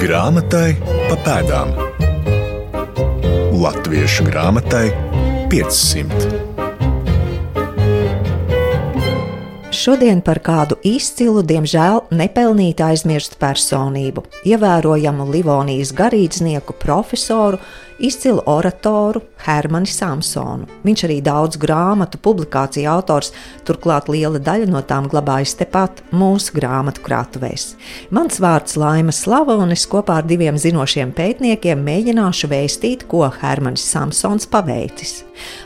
Grāmatai pa pēdām. Latviešu grāmatai 500. Šodien par kādu izcilu, diemžēl nepelnīti aizmirstu personību, ievērojamu Livonijas garīdznieku profesoru, izcilu oratoru Hermanu Samsonu. Viņš arī daudz grāmatu, publikāciju autors, turklāt liela daļa no tām glabājas tepat mūsu grāmatu krātuvēs. Mans vārds Laima Slava, un es kopā ar diviem zinošiem pētniekiem mēģināšu vēstīt, ko Hermans Samsons paveicis.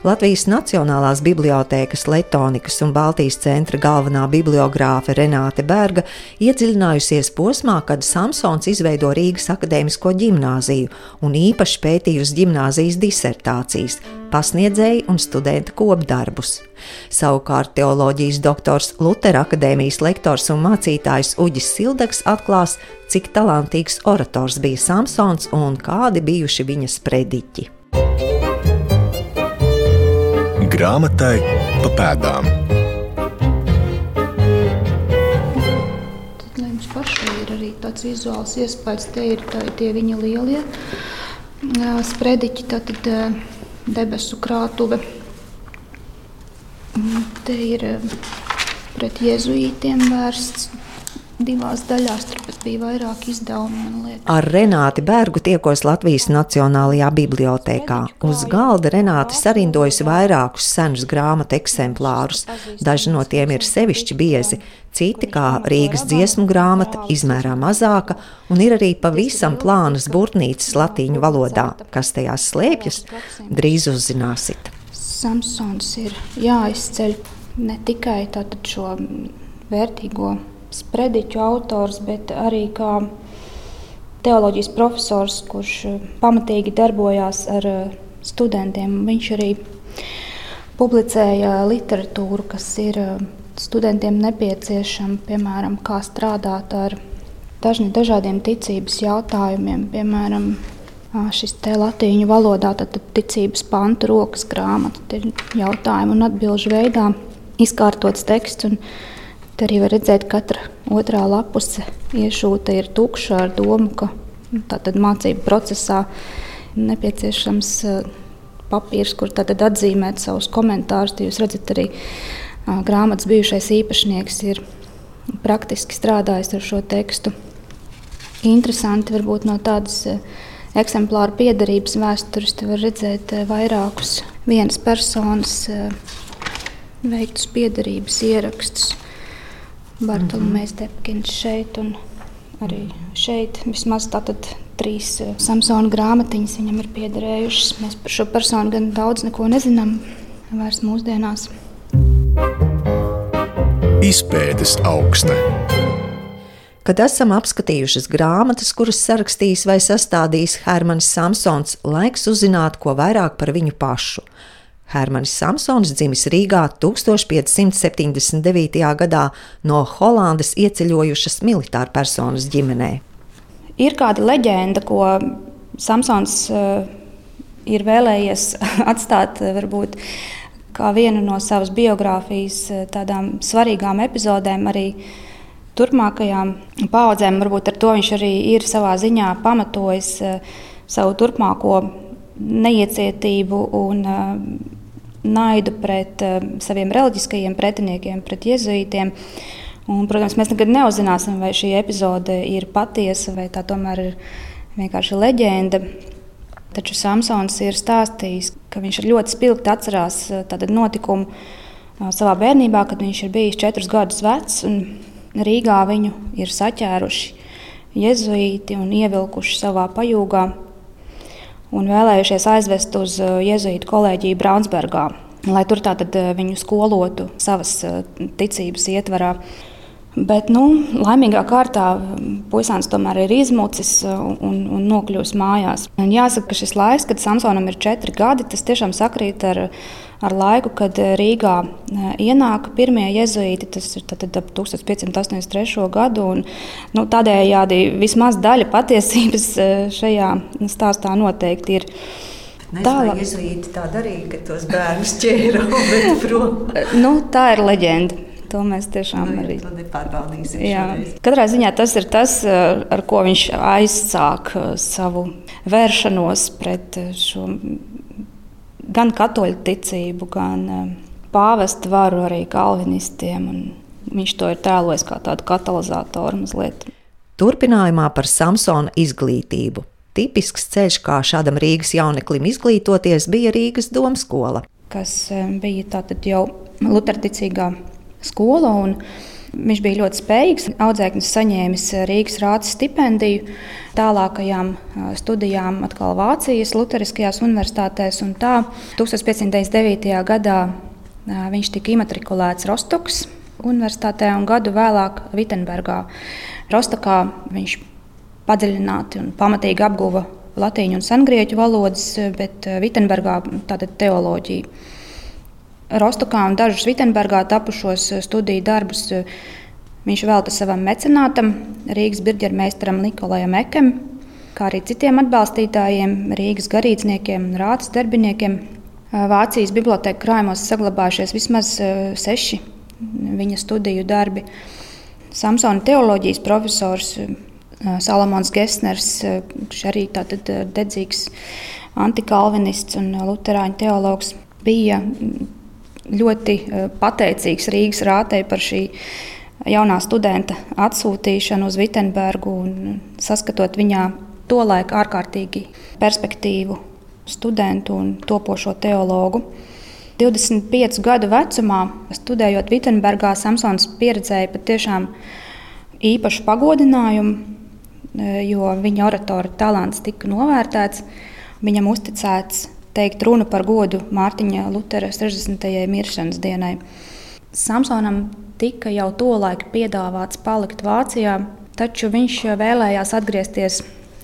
Latvijas Nacionālās bibliotēkas Letonikas un Baltijas centra galvenā bibliogrāfe Renāte Berga iedziļinājusies posmā, kad Samsons izveido Rīgas akadēmisko ģimnāziju un īpaši pētījusi ģimnāzijas disertācijas, pasniedzēju un studentu kopdarbus. Savukārt teoloģijas doktors Lutera akadēmijas lektors un mācītājs Uģis Sildaks atklās, cik talantīgs orators bija Samsons un kādi bijuši viņa sprediķi. Grāmatai pa pēdām. Tad, lai jums pašai ir arī tāds vizuāls iespējas, te ir tā, tie viņa lielie ā, sprediķi, tātad debesu krātuve. Un Te ir pret jēzuītiem vērsts divās daļās, tur pat bija vairāk liekas. Ar Renāti Bergu tiekos Latvijas Nacionālajā bibliotēkā. Uz galda Renāte sarindojusi vairākus senus grāmatu eksemplārus. Daži no tiem ir sevišķi biezi, citi, kā Rīgas dziesmu grāmata, izmērā mazāka, un ir arī pavisam plānas burtnīcas latīņu valodā. Kas tajās slēpjas, drīz uzzināsiet. Samsons ir jāizceļ ne tikai šo vērtīgo sprediķu autors, bet arī kā teoloģijas profesors, kurš eh, pamatīgi darbojās ar eh, studentiem. Viņš arī publicēja literatūru, kas ir eh, studentiem nepieciešama, piemēram, kā strādāt ar dažni, dažādiem ticības jautājumiem, piemēram, šis te latīņu valodā, tad ticības pantu rokas grāmata, ir jautājumu un atbilžu veidā izkārtots teksts. Un te arī var redzēt, ka katra otrā lapuse iešūta ir tukša ar domu, ka nu, tātad mācību procesā nepieciešams ā, papīrs, kur tātad atzīmēt savus komentārus. Jūs redzat, arī ā, grāmatas bijušais īpašnieks ir praktiski strādājis ar šo tekstu. Interesanti varbūt no tādas eh, eksemplāra piedarības vēstures var redzēt eh, vairākus vienas personas eh, veiktus piedarības ierakstus. Bartolomejs Tepkins šeit un arī šeit vismaz tātad trīs eh, Samsona grāmatiņas viņam ir piederējušas. Mēs par šo personu gan daudz neko nezinām vairs mūsdienās. Izpētes augsta. Kad esam apskatījušas grāmatas, kuras sarakstījis vai sastādījis Hermans Samsons, laiks uzzināt ko vairāk par viņu pašu. Hermanis Samsons dzimis Rīgā 1579. gadā no Holandes ieceļojušas militāra personas ģimenē. Ir kāda leģenda, ko Samsons uh, ir vēlējies atstāt uh, varbūt kā vienu no savas biogrāfijas uh, tādām svarīgām epizodēm arī turpmākajām paudzēm. Varbūt ar to viņš arī ir savā ziņā pamatojis savu turpmāko neiecietību un naidu pret uh, saviem reliģiskajiem pretiniekiem, pret jēzuītiem. Un, protams, mēs nekad neuzzināsim, vai šī epizode ir patiesa vai tā tomēr ir vienkārši leģenda. Taču Samsons ir stāstījis, ka viņš ļoti spilgti atcerās uh, tādu notikumu uh, savā bērnībā, kad viņš ir bijis četrus gadus vecs. Rīgā viņu ir saķēruši jēzuīti un ievilkuši savā pajūgā un vēlējušies aizvest uz uh, jēzuītu kolēģiju Braunsburgā, lai tur tātad uh, viņu skolotu savas uh, ticības ietvarā. Bet, nu, laimīgā kārtā puisāns tomēr ir izmucis un, un nokļuvis mājās. Un jāsaka, ka šis laiks, kad Samsonam ir četri gadi, tas tiešām sakrīt ar, ar laiku, kad Rīgā ienāk pirmie jēzuīti. Tas ir tad, ap 1583. gadu. Un, nu, tādējādi vismaz daļa patiesības šajā stāstā noteikti ir. Tālāk tā darīja, ka tos bērnus ķēra prom. Nu, tā ir leģenda. To mēs tiešām Nu, arī nepārbaudīsim. Jā. Katrā ziņā tas ir tas, ar ko viņš aizsāk savu vēršanos pret šo gan katoļu ticību, gan pāvestu varu arī kalvinistiem. Viņš to ir tēlojis kā tādu katalizatoru mazliet. Turpinājumā par Samsona izglītību. Tipisks ceļš, kā šādam Rīgas jauneklim izglītoties, bija Rīgas domskola. Kas bija tātad jau Luterticīgā skola, un viņš bija ļoti spējīgs. Audzēknis saņēmis Rīgas rātas stipendiju tālākajām studijām atkal Vācijas Lutheriskajās universitātēs, un tā 1599. gadā viņš tika imatrikulēts Rostokas universitātē un gadu vēlāk Vitsenburgā. Rostokā viņš padziļināti un pamatīgi apguva latīņu un sengrieķu valodas, bet Vitsenburgā tātad teoloģiju. Rostokā un dažus Vitsenburgā tapušos studiju darbus viņš velta savam mecenātam, Rīgas birģermeistaram Nikolajam Ekam, kā arī citiem atbalstītājiem, Rīgas garīdzniekiem un rātas darbiniekiem. Vācijas bibliotēkas krājumos saglabājušies vismaz seši viņa studiju darbi. Samsona teoloģijas profesors Salamons Gesners, kurš arī tātad dedzīgs antikalvinists un luterāņu teologs, bija ļoti pateicīgs Rīgas rātei par šī jaunā studenta atsūtīšanu uz Vitsenburgu un saskatot viņā tolaik ārkārtīgi perspektīvu studentu un topošo teologu. 25 gadu vecumā, studējot Vitsenburgā, Samsons pieredzēja patiešām īpašu pagodinājumu, jo viņa oratora talants tika novērtēts. Viņam uzticēts teikt runu par godu Mārtiņa Lutera 60. miršanas dienai. Samsonam tika jau tolaik piedāvāts palikt Vācijā, taču viņš vēlējās atgriezties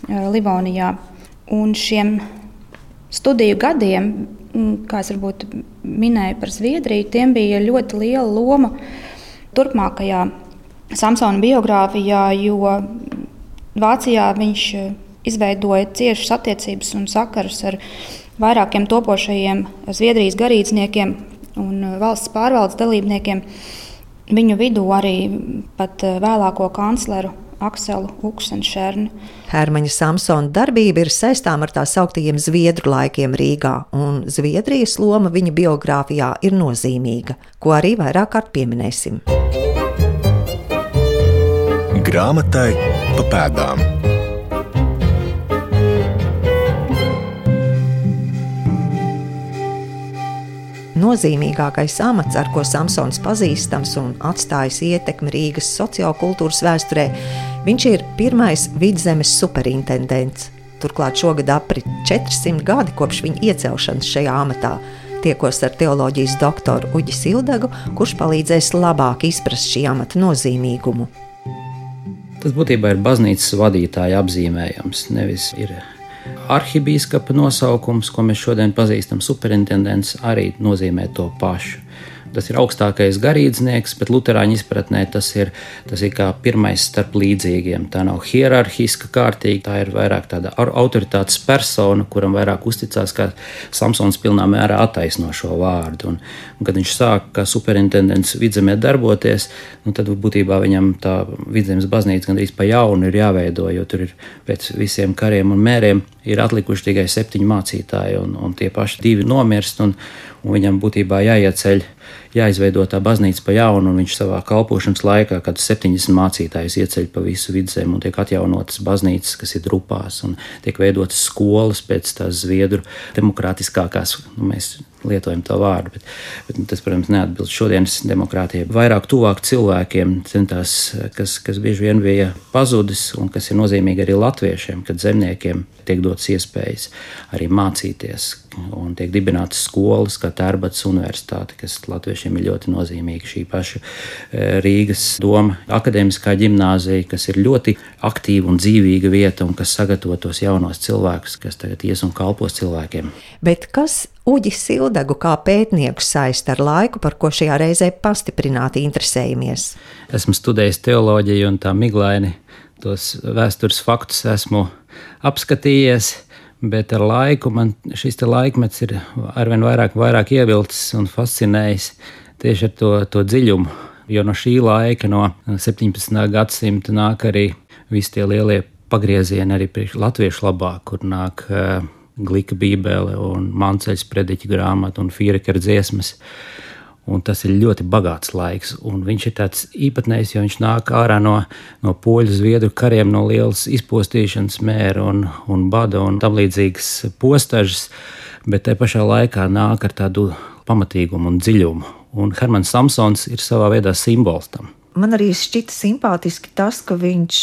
Livonijā. Un šiem studiju gadiem kā es varbūt minēju par Zviedriju, tiem bija ļoti liela loma turpmākajā Samsona biogrāfijā, jo Vācijā viņš izveidoja ciešas attiecības un sakarus ar vairākiem topošajiem Zviedrijas garīdzniekiem un valsts pārvaldes dalībniekiem. Viņu vidū arī pat vēlāko kancleru Akselu Uksenšernu. Hermaņa Samsona darbība ir saistām ar tā sauktajiem Zviedru laikiem Rīgā, un Zviedrijas loma viņa biogrāfijā ir nozīmīga, ko arī vairāk kārt pieminēsim. Grāmatai pa pēdām. Nozīmīgākais amats, ar ko Samsons pazīstams un atstājis ietekmi Rīgas sociokultūras vēsturē, viņš ir pirmais vidzemes superintendents. Turklāt šogad aprit 400 gadi kopš viņa iecelšanas šajā amatā. Tiekos ar teoloģijas doktoru Uģi Sildagu, kurš palīdzēs labāk izprast šī amata nozīmīgumu. Tas būtībā ir baznīcas vadītāja apzīmējums, nevis ir arhibīskapa nosaukums, ko mēs šodien pazīstam, superintendents, arī nozīmē to pašu. Tas ir augstākais garīdznieks, bet Lutāņu izpratnē tas ir, tas ir kā pirmais starp līdzīgiem. Tā nav hierarhiska kārtīga, tā ir vairāk tāda autoritātes persona, kuram vairāk uzticās, kā Samsons pilnā mērā attaisno šo vārdu. Un, un kad viņš sāk kā superintendents vidzemē darboties, nu, tad būtībā viņam tā vidzemes baznīca gandrīz pa jaunu ir jāveido, jo tur ir pēc visiem kariem un mēriem ir atlikuši tikai septiņi mācītāji, un, un tie paši divi nomirst, un, un viņam būtībā jāieceļ jāizveido tā baznīca pa jaunu, un viņš savā kalpošanas laikā, kad 70 mācītājus ieceļ pa visu vidzemi, un tiek atjaunotas baznīcas, kas ir grupās, un tiek veidotas skolas pēc tās zviedru demokrātiskākās, nu, mēs lietojam to vārdu, bet, bet tas, protams, neatbilst šodienas demokrātijai. Vairāk tuvāk cilvēkiem centās, kas, kas bieži vien bija pazudis un kas ir nozīmīgi arī latviešiem, kad zemniekiem tiek dotas iespējas arī mācīties un tiek dibinātas skolas, kā Tērbats universitāte, kas latviešiem ir ļoti nozīmīga. Šī paša e, Rīgas doma akadēmiskā ģimnāzija, kas ir ļoti aktīva un dzīvīga vieta un kas sagatavo tos jaunos cilvēkus, kas tagad ies un kalpos cilvēkiem. Bet kas Uģis Sildagu kā pētnieku saist ar laiku, par ko šajā reizē pastiprināti interesējamies? Esmu studējis teoloģiju un tā miglaini tos vēstures faktus esmu apskatījies. Bet ar laiku man šis laikmets ir arvien vairāk, vairāk ievilcis un fascinējis tieši ar to, to dziļumu, Jo no šī laika, no 17. gadsimta, nāk arī visi tie lielie pagriezieni arī latviešu labā, kur nāk uh, glika bībele un manceļas prediķa grāmata un fīrekara dziesmas. Un tas ir ļoti bagāts laiks, un viņš ir tāds īpatnējs, jo viņš nāk ārā no, no poļu zviedru kariem, no lielas izpostīšanas, mēra un, un bada un tam līdzīgas postažas, bet te pašā laikā nāk ar tādu pamatīgumu un dziļumu. Un Hermans Samsons ir savā veidā simbols tam. Man arī šķita simpātiski tas, ka viņš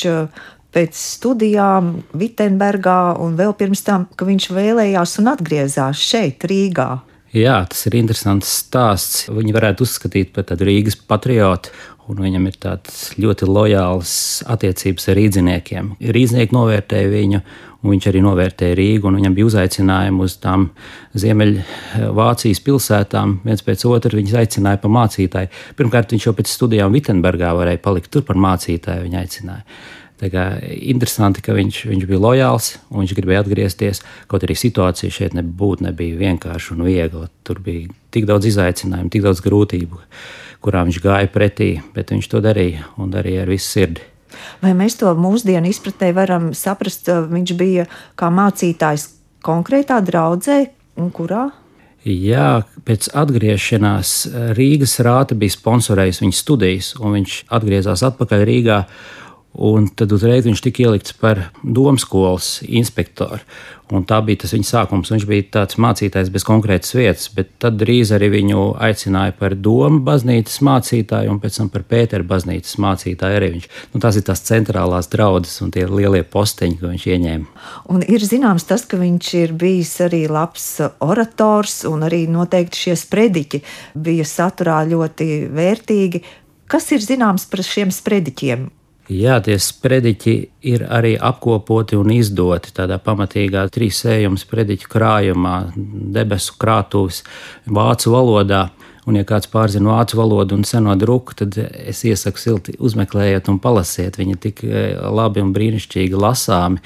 pēc studijām Vitsenburgā un vēl pirms tam, ka viņš vēlējās un atgriezās šeit, Rīgā. Jā, tas ir interesants stāsts. Viņu varētu uzskatīt par tādu Rīgas patriotu, un viņam ir tāds ļoti lojāls attiecības ar rīdziniekiem. Rīdznieki novērtēja viņu, un viņš arī novērtēja Rīgu, un viņam bija uzaicinājumi uz tām Ziemeļvācijas pilsētām. viens pēc otra viņus aicināja par mācītāju. Pirmkārt, viņš jau pēc studijām Vitsenburgā varēja palikt tur par mācītāju, viņa aicināja. Interesanti, ka viņš, viņš bija lojāls un viņš gribēja atgriezties. Kaut arī situācija šeit nebūtu nebija vienkārša un viegla. Tur bija tik daudz izaicinājumu, tik daudz grūtību, kurām viņš gāja pretī, bet viņš to darīja un darīja ar visu sirdi. Vai mēs to mūsdienu izpratnē varam saprast? Viņš bija kā mācītājs konkrētā draudzē un kurā? Jā, pēc atgriešanās Rīgas rāta bija sponsorējis viņa studijas, un viņš atgriezās atpakaļ Rīgā Un tad uzreiz viņš tika ielikts par domskolas inspektoru. Un tā bija tas viņa sākums. Viņš bija tāds mācītājs bez konkrētas vietas, bet tad drīz arī viņu aicināja par domu baznīcas mācītāju, un pēc tam par Pētera baznīcas mācītāju. Arī viņš, nu, tās ir tās centrālās draudzes un tie lielie posteņi, ko viņš ieņēma. Un ir zināms tas, ka viņš ir bijis arī labs orators, un arī noteikti šie sprediķi bija saturā ļoti vērtīgi. Kas ir zināms par šiem sprediķiem? Jā, tie sprediķi ir arī apkopoti un izdoti tādā pamatīgā trīs sējuma sprediķu krājumā, debesu krātuves, vācu valodā. Un, ja kāds pārzina vācu valodu un seno druku, tad es iesaku silti uzmeklējiet un palasiet. Viņi tik eh, labi un brīnišķīgi lasāmi.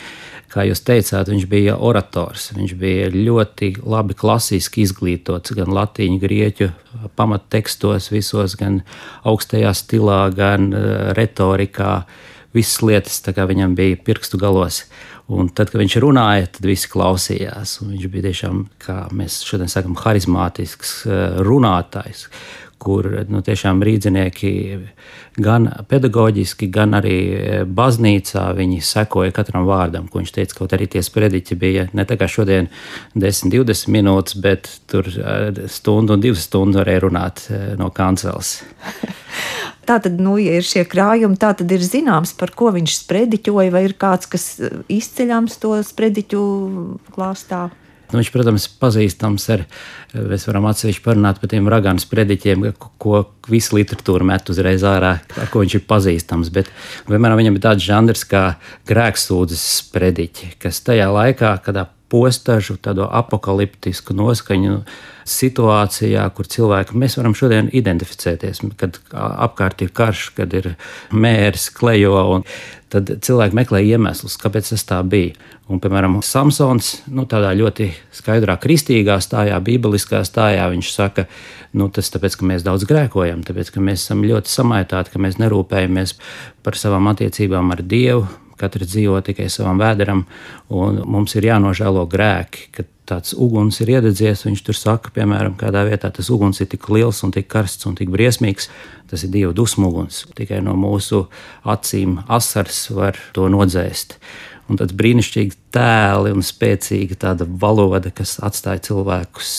Kā jūs teicāt, viņš bija orators. Viņš bija ļoti labi klasiski izglītots gan latīņu, grieķu pamattekstos, visos, gan augstajā stilā, gan eh, retorikā. Visas lietas viņam bija pirkstu galos. Un tad, kad viņš runāja, tad visi klausījās. Viņš bija tiešām, kā mēs šodien sakām, harizmātisks eh, runātājs, kur nu, tiešām rīznieki gan pedagoģiski, gan arī e, baznīcā sekoja katram vārdam, ko viņš teica. Kaut arī tie sprediķi bija ne tā kā šodien 10, 20 minūtes, bet tur e, stundu un divas stundas varēja runāt e, no kancels. Tā tad, nu, ja ir šie krājumi, tā tad ir zināms, par ko viņš sprediķoja, vai ir kāds, kas izceļams to sprediķu klāstā. Nu, viņš, protams, ir pazīstams ar, mēs varam atsevišķi parunāt par tiem raganu sprediķiem, ko visa literatūra met uzreiz ārā, ar ko viņš ir pazīstams. Bet, piemēram, viņam ir tāds žanrs kā grēksūdzes sprediķi, kas tajā laikā, kad postažu, tādu apakaliptisku noskaņu situācijā, kur cilvēki mēs varam šodien identificēties, kad apkārt ir karš, kad ir mērs, klejo. Tad cilvēki meklē iemeslus, kāpēc tas tā bija. Un, piemēram, Samsons nu, tādā ļoti skaidrā, kristīgā stājā, bībeliskā stājā, viņš saka, nu, tas tāpēc, ka mēs daudz grēkojam, tāpēc, ka mēs esam ļoti samaitāti, ka mēs nerūpējamies par savām attiecībām ar Dievu, Katrs dzīvo tikai savam vēderam, un mums ir jānožēlo grēki, kad tāds uguns ir iededzies. Viņš tur saka, piemēram, kādā vietā tas uguns ir tik liels un tik karsts un tik briesmīgs. Tas ir Dieva dusmu uguns. Tikai no mūsu acīm asars var to nodzēst. Un tāds brīnišķīgs tēli un spēcīga tāda valoda, kas atstāja cilvēkus,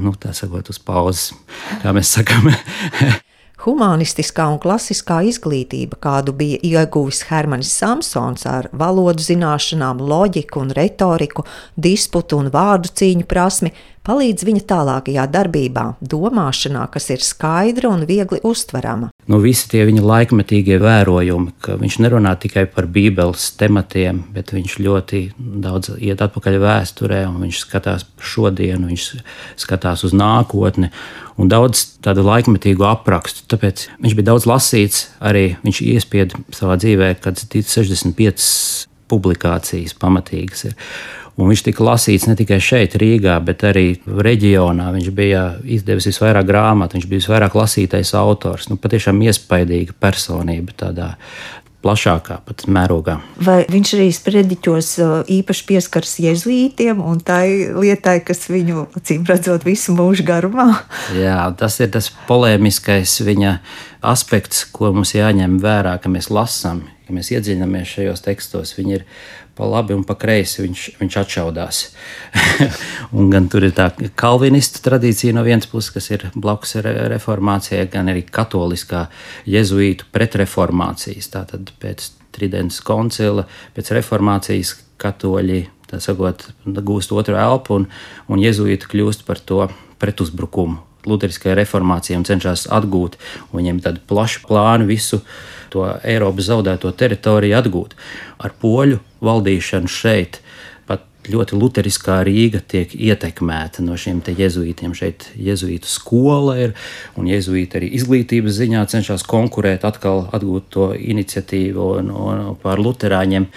nu, tā sakot, uz pauzes, kā mēs sakām. Humanistiskā un klasiskā izglītība, kādu bija ieguvis Hermanis Samsons ar valodu zināšanām, loģiku un retoriku, disputu un vārdu cīņu prasmi, palīdz viņa tālākajā darbībā, domāšanā, kas ir skaidra un viegli uztverama. Nu, visi tie viņa laikmetīgie vērojumi, ka viņš nerunā tikai par Bībeles tematiem, bet viņš ļoti daudz iet atpakaļ vēsturē, un viņš skatās šodienu, viņš skatās uz nākotni, un daudz tādu laikmetīgu aprakstu. Tāpēc viņš bija daudz lasīts, arī viņš iespieda savā dzīvē, kad 65 publikācijas pamatīgas ir. Un viņš tika lasīts ne tikai šeit, Rīgā, bet arī reģionā. Viņš bija izdevis visvairāk grāmatu, viņš bija visvairāk lasītais autors. Nu, patiešām iespaidīga personība tādā plašākā pat mērogā. Vai viņš arī sprediķos uh, īpaši pieskars jēzuītiem un tai lietai, kas viņu, acīm redzot, visu mūžu garumā? Jā, tas ir tas polēmiskais viņa aspekts, ko mums jāņem vērā, ka mēs lasām, ja mēs iedziļināmies šajos tekstos. Viņi ir pa labi un pa kreisi viņš, viņš atšaudās. un gan tur ir tā kalvinistu tradīcija no vienas puses, kas ir blakus reformācijai, gan arī katoliskā jezuītu pretreformācijas. Tātad pēc Tridents koncila, pēc reformācijas katoļi sakot, gūst otru elpu un, un jezuīti kļūst par to pretuzbrukumu Lutheriskajai reformācijai un cenšas atgūt. Viņiem ir tāda plaša plāna visu to Eiropas zaudēto teritoriju atgūt. Ar poļu valdīšanu šeit ļoti luteriskā Rīga tiek ietekmēta no šiem jēzuītiem. Šeit jēzuītu skola ir, un jēzuīti arī izglītības ziņā cenšas konkurēt, atkal atgūt to iniciatīvu no, no pār luterāņiem.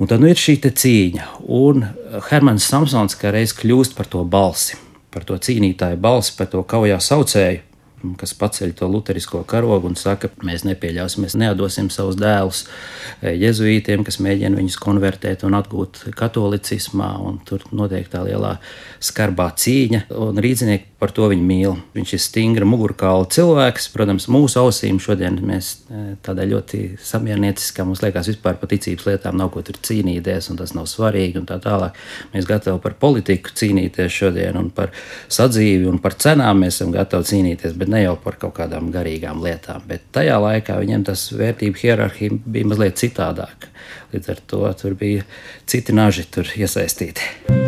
Un tad nu, ir šī cīņa, un Hermans Samsons kā reiz kļūst par to balsi par to cīnītāju balsi, par to kaujā saucēju kas paceļ to luterisko karogu un saka, mēs nepieļausim, mēs nedosim savus dēlus jezuītiem, kas mēģina viņus konvertēt un atgūt katolicismā. Tur notiek tā lielā skarbā cīņa, un rīznieki par to viņu mīl. Viņš ir stingra mugurkaula cilvēks. Protams, mūsu ausīm šodien mēs e, tādā ļoti samiernieciskā, mums liekas, vispār par ticības lietām nav ko tur cīnīties, un tas nav svarīgi un tā tālāk. Mēs gatavi par politiku cīnīties šodien un par sadzīvi un par cenām mēs esam gatavi cīnīties. Bet ne jau par kaut kādām garīgām lietām, bet tajā laikā viņiem tas vērtību hierarhija bija mazliet citādāka. Līdz ar to tur bija citi naži iesaistīti.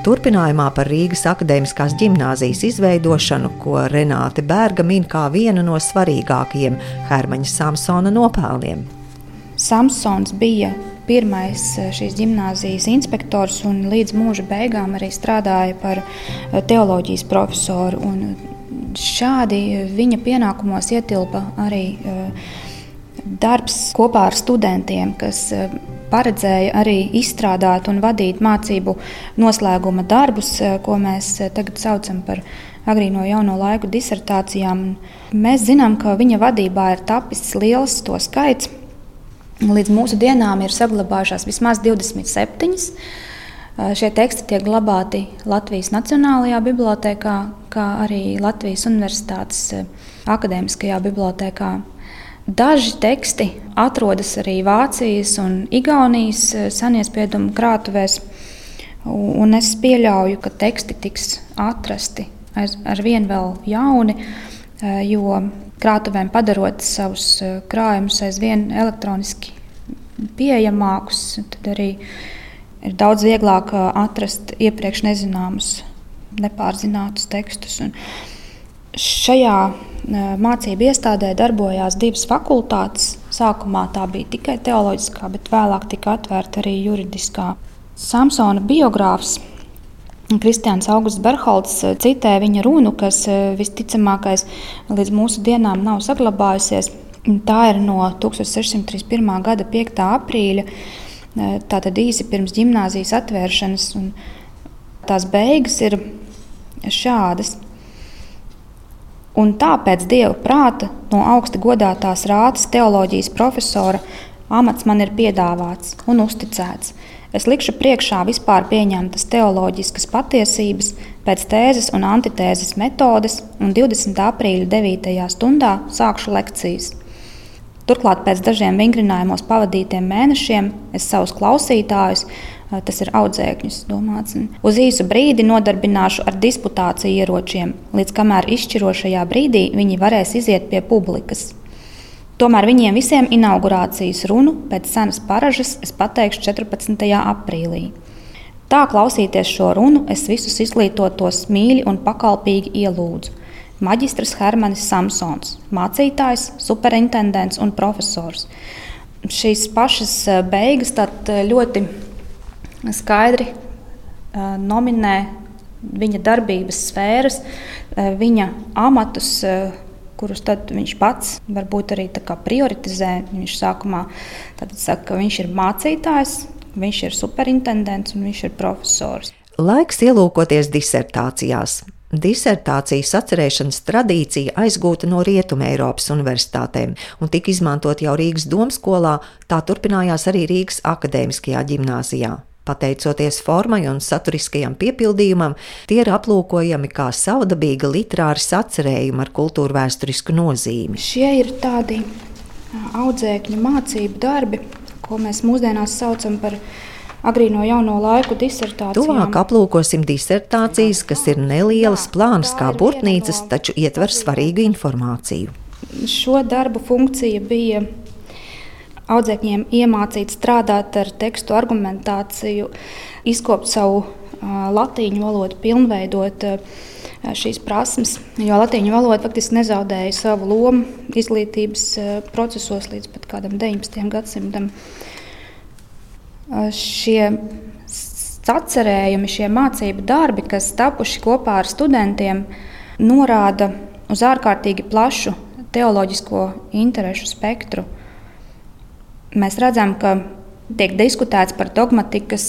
Turpinājumā par Rīgas akadēmiskās gimnāzijas izveidošanu, ko Renāte Bērga min kā vienu no svarīgākajiem Hermaņa Samsona nopelniem. Samsons bija pirmais eh, šīs gimnāzijas inspektors un līdz mūža beigām arī strādāja par eh, teoloģijas profesoru. Un šādi viņa pienākumos ietilpa arī eh, darbs kopā ar studentiem, kas paredzēja arī izstrādāt un vadīt mācību noslēguma darbus, ko mēs tagad saucam par agrīno jauno laiku disertācijām. Mēs zinām, ka viņa vadībā ir tapis liels to skaits Līdz mūsu dienām ir saglabājušās vismaz 27. Šie teksti tiek glabāti Latvijas Nacionālajā bibliotekā, kā arī Latvijas Universitātes akadēmiskajā bibliotekā. Daži teksti atrodas arī Vācijas un Igaunijas seniespiedumu krātuvēs, un es pieļauju, ka teksti tiks atrasti ar, ar vien vēl jauni, jo krātuvēm padarot savus eh, krājumus aizvien elektroniski pieejamākus, tad arī ir daudz vieglāk eh, atrast iepriekš nezināmus, nepārzinātus tekstus. Un šajā eh, mācību iestādē darbojās divas fakultātes. Sākumā tā bija tikai teoloģiskā, bet vēlāk tika atvērta arī juridiskā. Samsona biogrāfs Kristians Augusts Berholds eh, citē viņa runu, kas eh, visticamākais līdz mūsu dienām nav saglabājusies. Tā ir no 1631. gada 5. aprīļa, eh, tātad īsi pirms gimnāzijas atvēršanas. Tās beigas ir šādas. Un tāpēc dieva prāta no augsta godātās rātas teoloģijas profesora amats man ir piedāvāts un uzticēts. Es likšu priekšā vispār pieņemtas teoloģiskas patiesības pēc tēzes un antitēzes metodes, un 20. aprīļa 9. stundā sākšu lekcijas. Turklāt pēc dažiem vingrinājumos pavadītiem mēnešiem es savus klausītājus, tas ir audzēkņus, domāts, uz īsu brīdi nodarbināšu ar disputāciju ieročiem, līdz kamēr izšķirošajā brīdī viņi varēs iziet pie publikas. Tomēr viņiem visiem inaugurācijas runu pēc senas paražas es pateikšu 14. aprīlī. Tā klausīties šo runu, es visus izglītotos mīļi un pakalpīgi ielūdzu. Maģistrs Hermanis Samsons, mācītājs, superintendents un profesors. Šīs pašas eh, beigas eh, ļoti skaidri eh, nominē viņa darbības sfēras, viņa amatus kurus viņš pats varbūt arī prioritizē. Viņš sākumā saka, ka viņš ir mācītājs, Viņš ir superintendents un viņš ir profesors. Laiks ielūkoties disertācijās. Disertācijas atcerēšanas tradīcija aizgūta no Rietumē Eiropas universitātēm un tika izmantot jau Rīgas domskolā, tā turpinājās arī Rīgas akadēmiskajā ģimnāzijā. Pateicoties formai un saturiskajam piepildījumam, tie ir aplūkojami kā savdabīga literāra sacerējuma ar kultūra vēsturisku nozīmi. Šie ir tādi audzēkņu mācību darbi, ko mēs mūsdienās saucam par agrīno jauno laiku disertācijām. Tuvāk aplūkosim disertācijas, kas ir nelielas, plānas kā burtnīcas, taču ietver svarīgu informāciju. Šo darbu funkcija bija audzēkņiem iemācīt strādāt ar tekstu argumentāciju, izkopt savu latīņu valodu, pilnveidot šīs prasmes. Jo latīņu valoda faktiski nezaudēja savu lomu izglītības procesos līdz pat kādam 19. gadsimtam šie sacerējumi, šie mācību darbi, kas tapuši kopā ar studentiem, norāda uz ārkārtīgi plašu teoloģisko interesu spektru. Mēs redzam, ka tiek diskutēts par dogmatikas,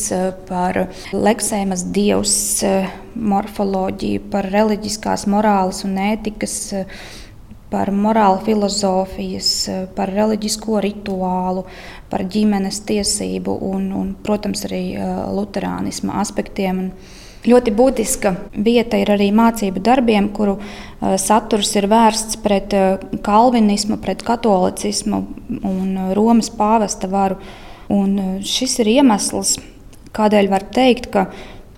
par leksēmas dievs, morfoloģiju, par reliģiskās morāles un ētikas par morāla filozofijas, par reliģisko rituālu, par ģimenes tiesību un, un protams, arī luterānisma aspektiem. Ļoti būtiska vieta ir arī mācību darbiem, kuru saturs ir vērsts pret kalvinismu, pret katolicismu un Romas pāvesta varu. Un šis ir iemesls, kādēļ var teikt, ka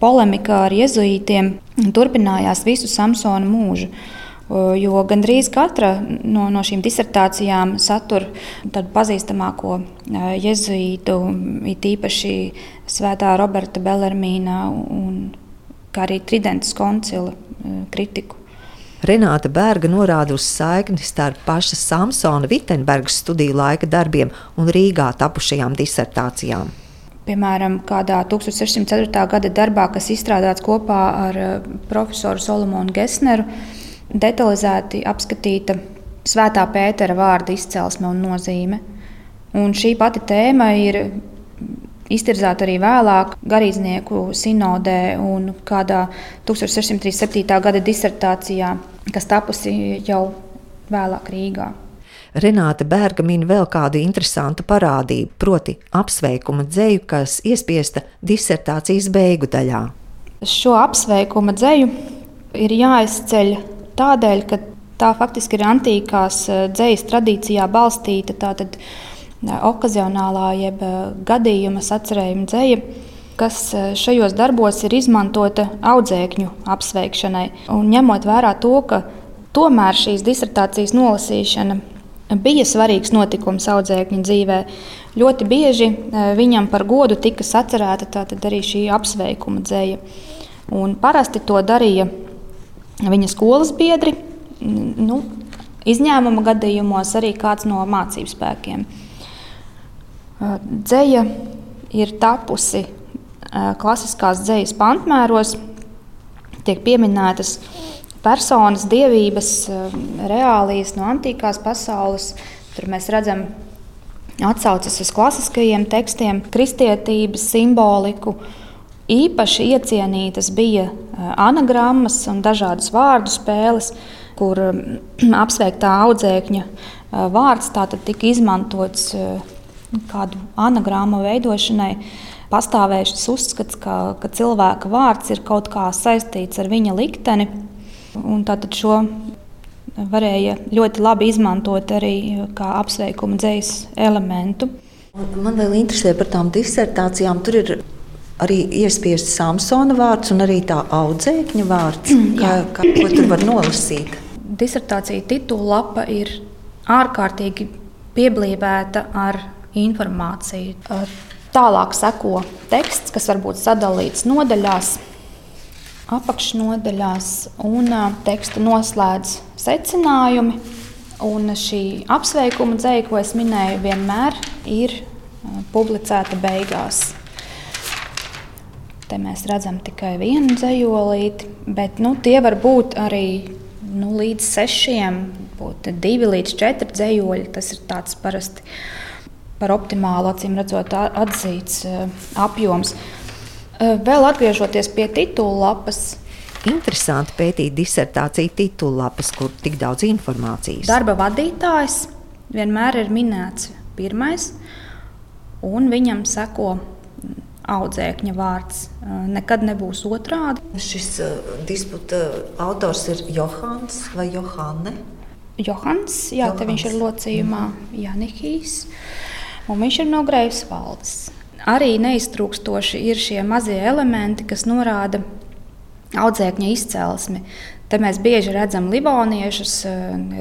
polemika ar jēzuītiem turpinājās visu Samsona mūžu. Jo gandrīz katra no, no šīm disertācijām satur tādu pazīstamāko jēzuītu, it īpaši Svētā Roberta Belermīna un arī Tridentas koncila kritiku. Renāta Berga norāda uz saikni starp paša Samsona Vitsenbergas studiju laika darbiem un Rīgā tapušajām disertācijām. Piemēram, kādā 1604. gada darbā, kas izstrādāts kopā ar profesoru Solomonu Gesneru, detalizēti apskatīta Svētā Pētera vārda izcelsme un nozīme. Un šī pati tēma ir iztirzāta arī vēlāk garīdznieku sinodē un kādā 1637. gada disertācijā, kas tapusi jau vēlāk Rīgā. Renāte Bērga min vēl kādu interesantu parādību, proti, apsveikuma dzēju, kas iespiesta disertācijas beigu daļā. Šo apsveikuma dzēju ir jāizceļ tādēļ, ka tā faktiski ir antīkās eh, dzīslas tradīcijā balstīta tātad okazionālā jeb gadījuma sacerējuma dzēja kas šajos darbos ir izmantota audzēkņu apsveikšanai. Un ņemot vērā to, ka tomēr šīs disertācijas nolasīšana bija svarīgs notikums audzēkņa dzīvē, ļoti bieži viņam par godu tika sacerēta arī šī apsveikuma dzēja. Un parasti to darīja viņa skolas biedri, nu, izņēmuma gadījumos arī kāds no mācību spēkiem. Dzēja ir tapusi klasiskās dzējas pantmēros, tiek pieminētas personas, dievības, reālijas no antīkās pasaules. Tur mēs redzam atsauces uz klasiskajiem tekstiem, kristietības simboliku, Īpaši iecienītas bija anagrammas un dažādas vārdu spēles, kur apsveiktā audzēkņa vārds tika izmantots kādu anagrammu veidošanai. Pastāvēja šis uzskats, ka, ka cilvēka vārds ir kaut kā saistīts ar viņa likteni. Tātad šo varēja ļoti labi izmantot arī kā apsveikuma dzīslu elementu. Man vēl interesē par tām disertācijām. Tur ir arī iespiests Samsona vārds un arī tā audzēkņa vārds. Mm, kā, kā, ko tur var nolasīt? Disertācija titula lapa ir ārkārtīgi pieblīvēta ar informāciju. Tālāk seko teksts, kas var būt sadalīts nodaļās, apakšnodaļās, un tekstu noslēdz secinājumi. Un šī apsveikuma dzēja, ko es minēju, vienmēr ir publicēta beigās. Te mēs redzam tikai vienu dzējolīti, bet nu, tie var būt arī nu, līdz sešiem, būt divi līdz četri dzējoļi. Tas ir tāds parasti. Par optimālu, acīm redzot, atzīts apjoms. Vēl atgriežoties pie titula lapas. Interesanti pētīt disertāciju titula lapas, kur tik daudz informācijas. Darba vadītājs vienmēr ir minēts pirmais, un viņam seko audzēkņa vārds. Nekad nebūs otrādi. Šis uh, disputa autors ir Johans vai Johanne? Johans, jā, Johans. viņš ir locījumā mm. Janihijs, un viņš ir no Greifsvaldes. Arī neiztrūkstoši ir šie mazie elementi, kas norāda audzēkņa izcelsmi. Te mēs bieži redzam livoniešus,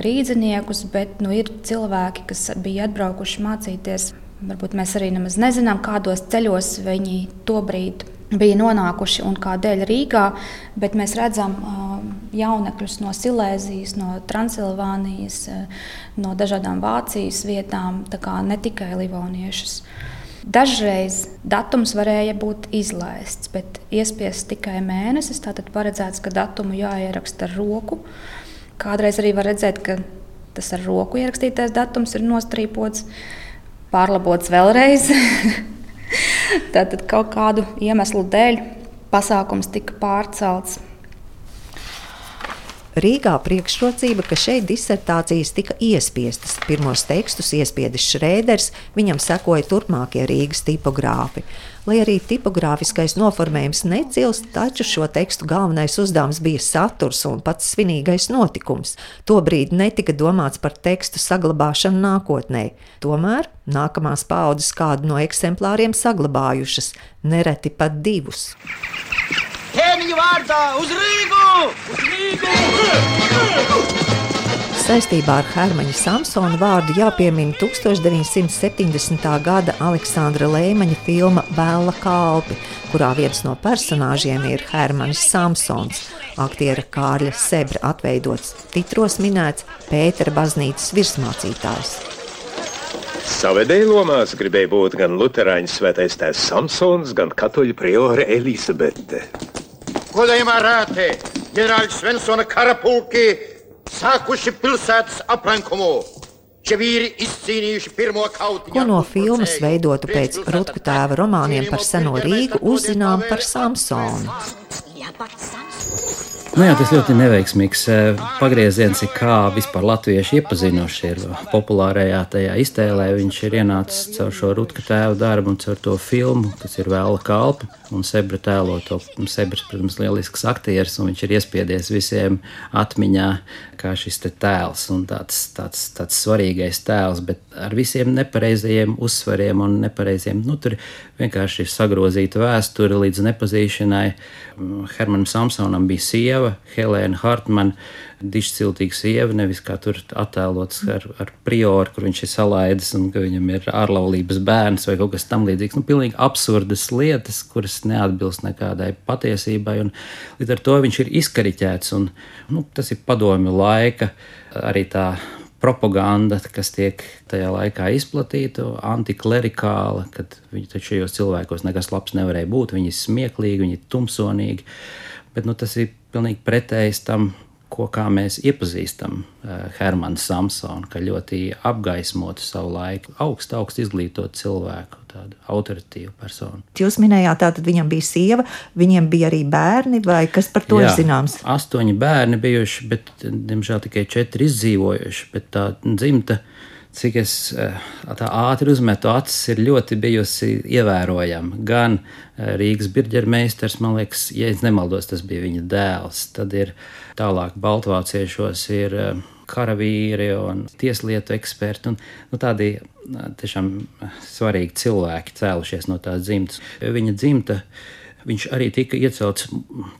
rīzniekus, bet nu, ir cilvēki, kas bija atbraukuši mācīties Varbūt mēs arī nemaz nezinām, kādos ceļos viņi tobrīd bija nonākuši un kādēļ Rīgā, bet mēs redzam uh, jaunekļus no Silēzijas, no Transilvānijas, uh, no dažādām Vācijas vietām, ne tikai Livoniešus. Dažreiz datums varēja būt izlaists, bet iespiests tikai mēnesis. Tātad paredzēts, ka datumu jāieraksta ar roku. Kādreiz arī var redzēt, ka tas ar roku ierakstītais datums ir nostrīpots. Pārlabots vēlreiz. Tātad kaut kādu iemeslu dēļ pasākums tika pārcelts. Rīgā priekšrocība, ka šeit disertācijas tika iespiestas. Pirmos tekstus iespiedis Šrēders, viņam sekoja turpmākie Rīgas tipogrāfi. Lai arī tipogrāfiskais noformējums necilst, taču šo tekstu galvenais uzdevums bija saturs un pats svinīgais notikums. Tobrīd netika domāts par tekstu saglabāšanu nākotnē. Tomēr nākamās paudzes kādu no eksemplāriem saglabājušas, nereti pat divus. Ķēniņa vārdā uz Rīgu! Saistībā ar Hermaņa Samsona vārdu jāpiemina 1970. gada Aleksandra Lēmaņa filma Bēla kalpi, kurā viens no personāžiem ir Hermanis Samsons, aktiera Kārļa Sebra atveidots, titros minēts Pētera baznīcas virsmācītājs. Savedēju lomās gribēja būt gan Lutāņu svētais tēvs Samsons, gan katoļu priore Elisabete. Godējumā rāte, ģenerālis Svensona karapulki sākuši pilsētas aplenkumu. Ko no filmas veidotu pēc Rutku tēva romāniem par seno Rīgu uzzinām par Samsonu. Nu jā, tas ļoti neveiksmīgs eh, pagrieziens, kā vispār latvieši iepazinuši ir populārajā tajā iztēlē. Viņš ir ienācis caur šo Rutka tēva darbu un caur to filmu, kas ir vēla kalpa. Un Sebra tēlo to. Sebras, protams, lielisks aktieris, un viņš ir iespiedies visiem atmiņā kā šis te tēls un tāds, tāds, tāds svarīgais tēls, bet ar visiem nepareizajiem uzsvariem un nepareiziem. Nu, tur vienkārši ir sagrozīta vēsture līdz nepazīšanai. Hermanam Samsonam bija sieva, Helēna Hartmana dišciltīga sieva, nevis kā tur attēlots ar, ar prioru, kur viņš ir salaidis un ka viņam ir ārlaulības bērns vai kaut kas tamlīdzīgs. Nu, pilnīgi absurdas lietas, kuras neatbilst nekādai patiesībai, un līdz ar to viņš ir izkariķēts, un nu, tas ir padomju laika arī tā propaganda, kas tiek tajā laikā izplatīta, antiklerikāla, kad viņi taču šajos cilvēkos nekas labs nevarēja būt. Viņi ir smieklīgi, viņi ir tumsonīgi, bet nu, tas ir pilnīgi pretējs tam, ko mēs iepazīstam uh, Hermanu Samsonu, ka ļoti apgaismotu savu laiku, augstu, augstu izglītotu cilvēku, tādu autoritīvu personu. Jūs minējāt, tātad viņam bija sieva, viņiem bija arī bērni, vai kas par to Jā, ir zināms? Astoņi bērni bijuši, bet, diemžēl, tikai četri izdzīvojuši, bet tā dzimta cik es eh, tā ātri uzmetu acis, ir ļoti bijusi ievērojama. Gan eh, Rīgas birģermeistars, man liekas, ja es nemaldos, tas bija viņa dēls. Tad ir tālāk Baltvāciešos ir eh, karavīri un tieslietu eksperti un nu, tādi tiešām svarīgi cilvēki cēlušies no tās dzimtas. Viņa dzimta viņš arī tika iecelts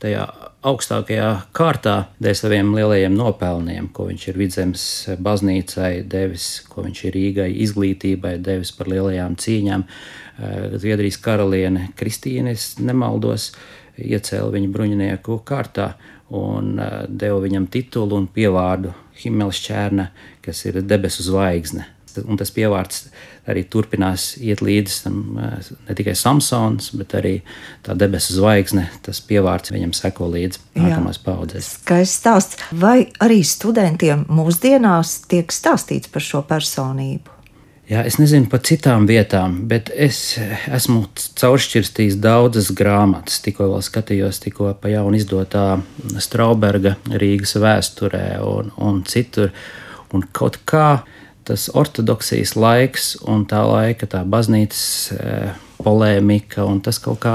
tajā augstākajā kārtā dēļ saviem lielajiem nopelniem, ko viņš ir vidzemes baznīcai devis, ko viņš ir Rīgai izglītībai devis par lielajām cīņām. Eh, Zviedrijas karaliene Kristīne, es nemaldos, iecēla viņu bruņinieku kārtā un eh, deva viņam titulu un pievārdu Himelšķērna, kas ir debesu zvaigzne un tas pievārds arī turpinās iet līdzi tam ne tikai Samsons, bet arī tā debesu zvaigzne. Tas pievārds viņam seko līdzi nākamās paudzēs. Skaists stāsts. Vai arī studentiem mūsdienās tiek stāstīts par šo personību? Jā, es nezinu par citām vietām, bet es esmu cauršķirstījis daudzas grāmatas. Tikko vēl skatījos, tikko pa jaunu izdotā Strauberga Rīgas vēsturē un, un citur. Un kaut kā tas ortodoksijas laiks un tā laika tā baznīcas eh, polēmika un tas kaut kā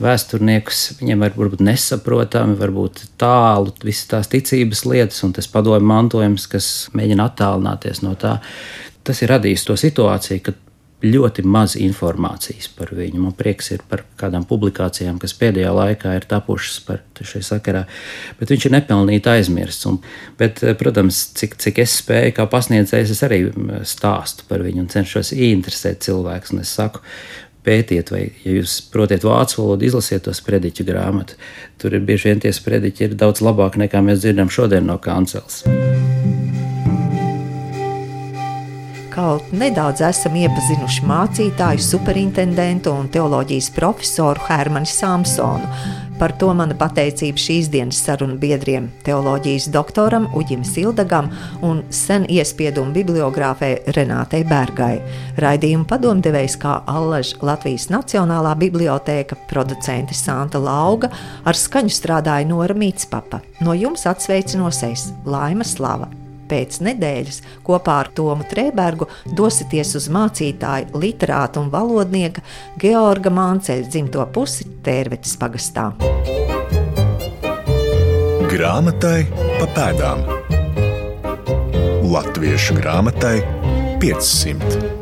vēsturniekus viņiem var būt nesaprotami, varbūt tālu visas tās ticības lietas un tas padomju mantojums, kas mēģina attālināties no tā. Tas ir radījis to situāciju, ka ļoti maz informācijas par viņu. Man prieks ir par kādām publikācijām, kas pēdējā laikā ir tapušas par šai sakarā, bet viņš ir nepelnīti aizmirsts. Un, bet, protams, cik, cik es spēju, kā pasniedzējs, es arī stāstu par viņu un cenšos ieinteresēt cilvēkus. Es saku, pētiet, vai, ja jūs protat vācu valodu, izlasiet to sprediķu grāmatu. Tur ir bieži vien tie sprediķi ir daudz labāk nekā mēs dzirdam šodien no kancels. Kaut nedaudz esam iepazinuši mācītāju, superintendentu un teoloģijas profesoru Hermanu Samsonu. Par to mana pateicība šīs dienas sarunu biedriem, teoloģijas doktoram Uģim Sildagam un sen iespiedumu bibliogrāfē Renātei Bergai. Raidījumu padomdevējs kā Allaž Latvijas Nacionālā bibliotēka, producente Santa Lauga, ar skaņu strādāja Nora Mītspapa. No jums atsveicinos es, Laima Slava pēc nedēļas kopā ar Tomu Trēbergu dosieties uz mācītāju, literāta un valodnieka Georga Mānceļa dzimto pusi Tērvetes pagastā. Grāmatai pa pēdām Latviešu grāmatai 500.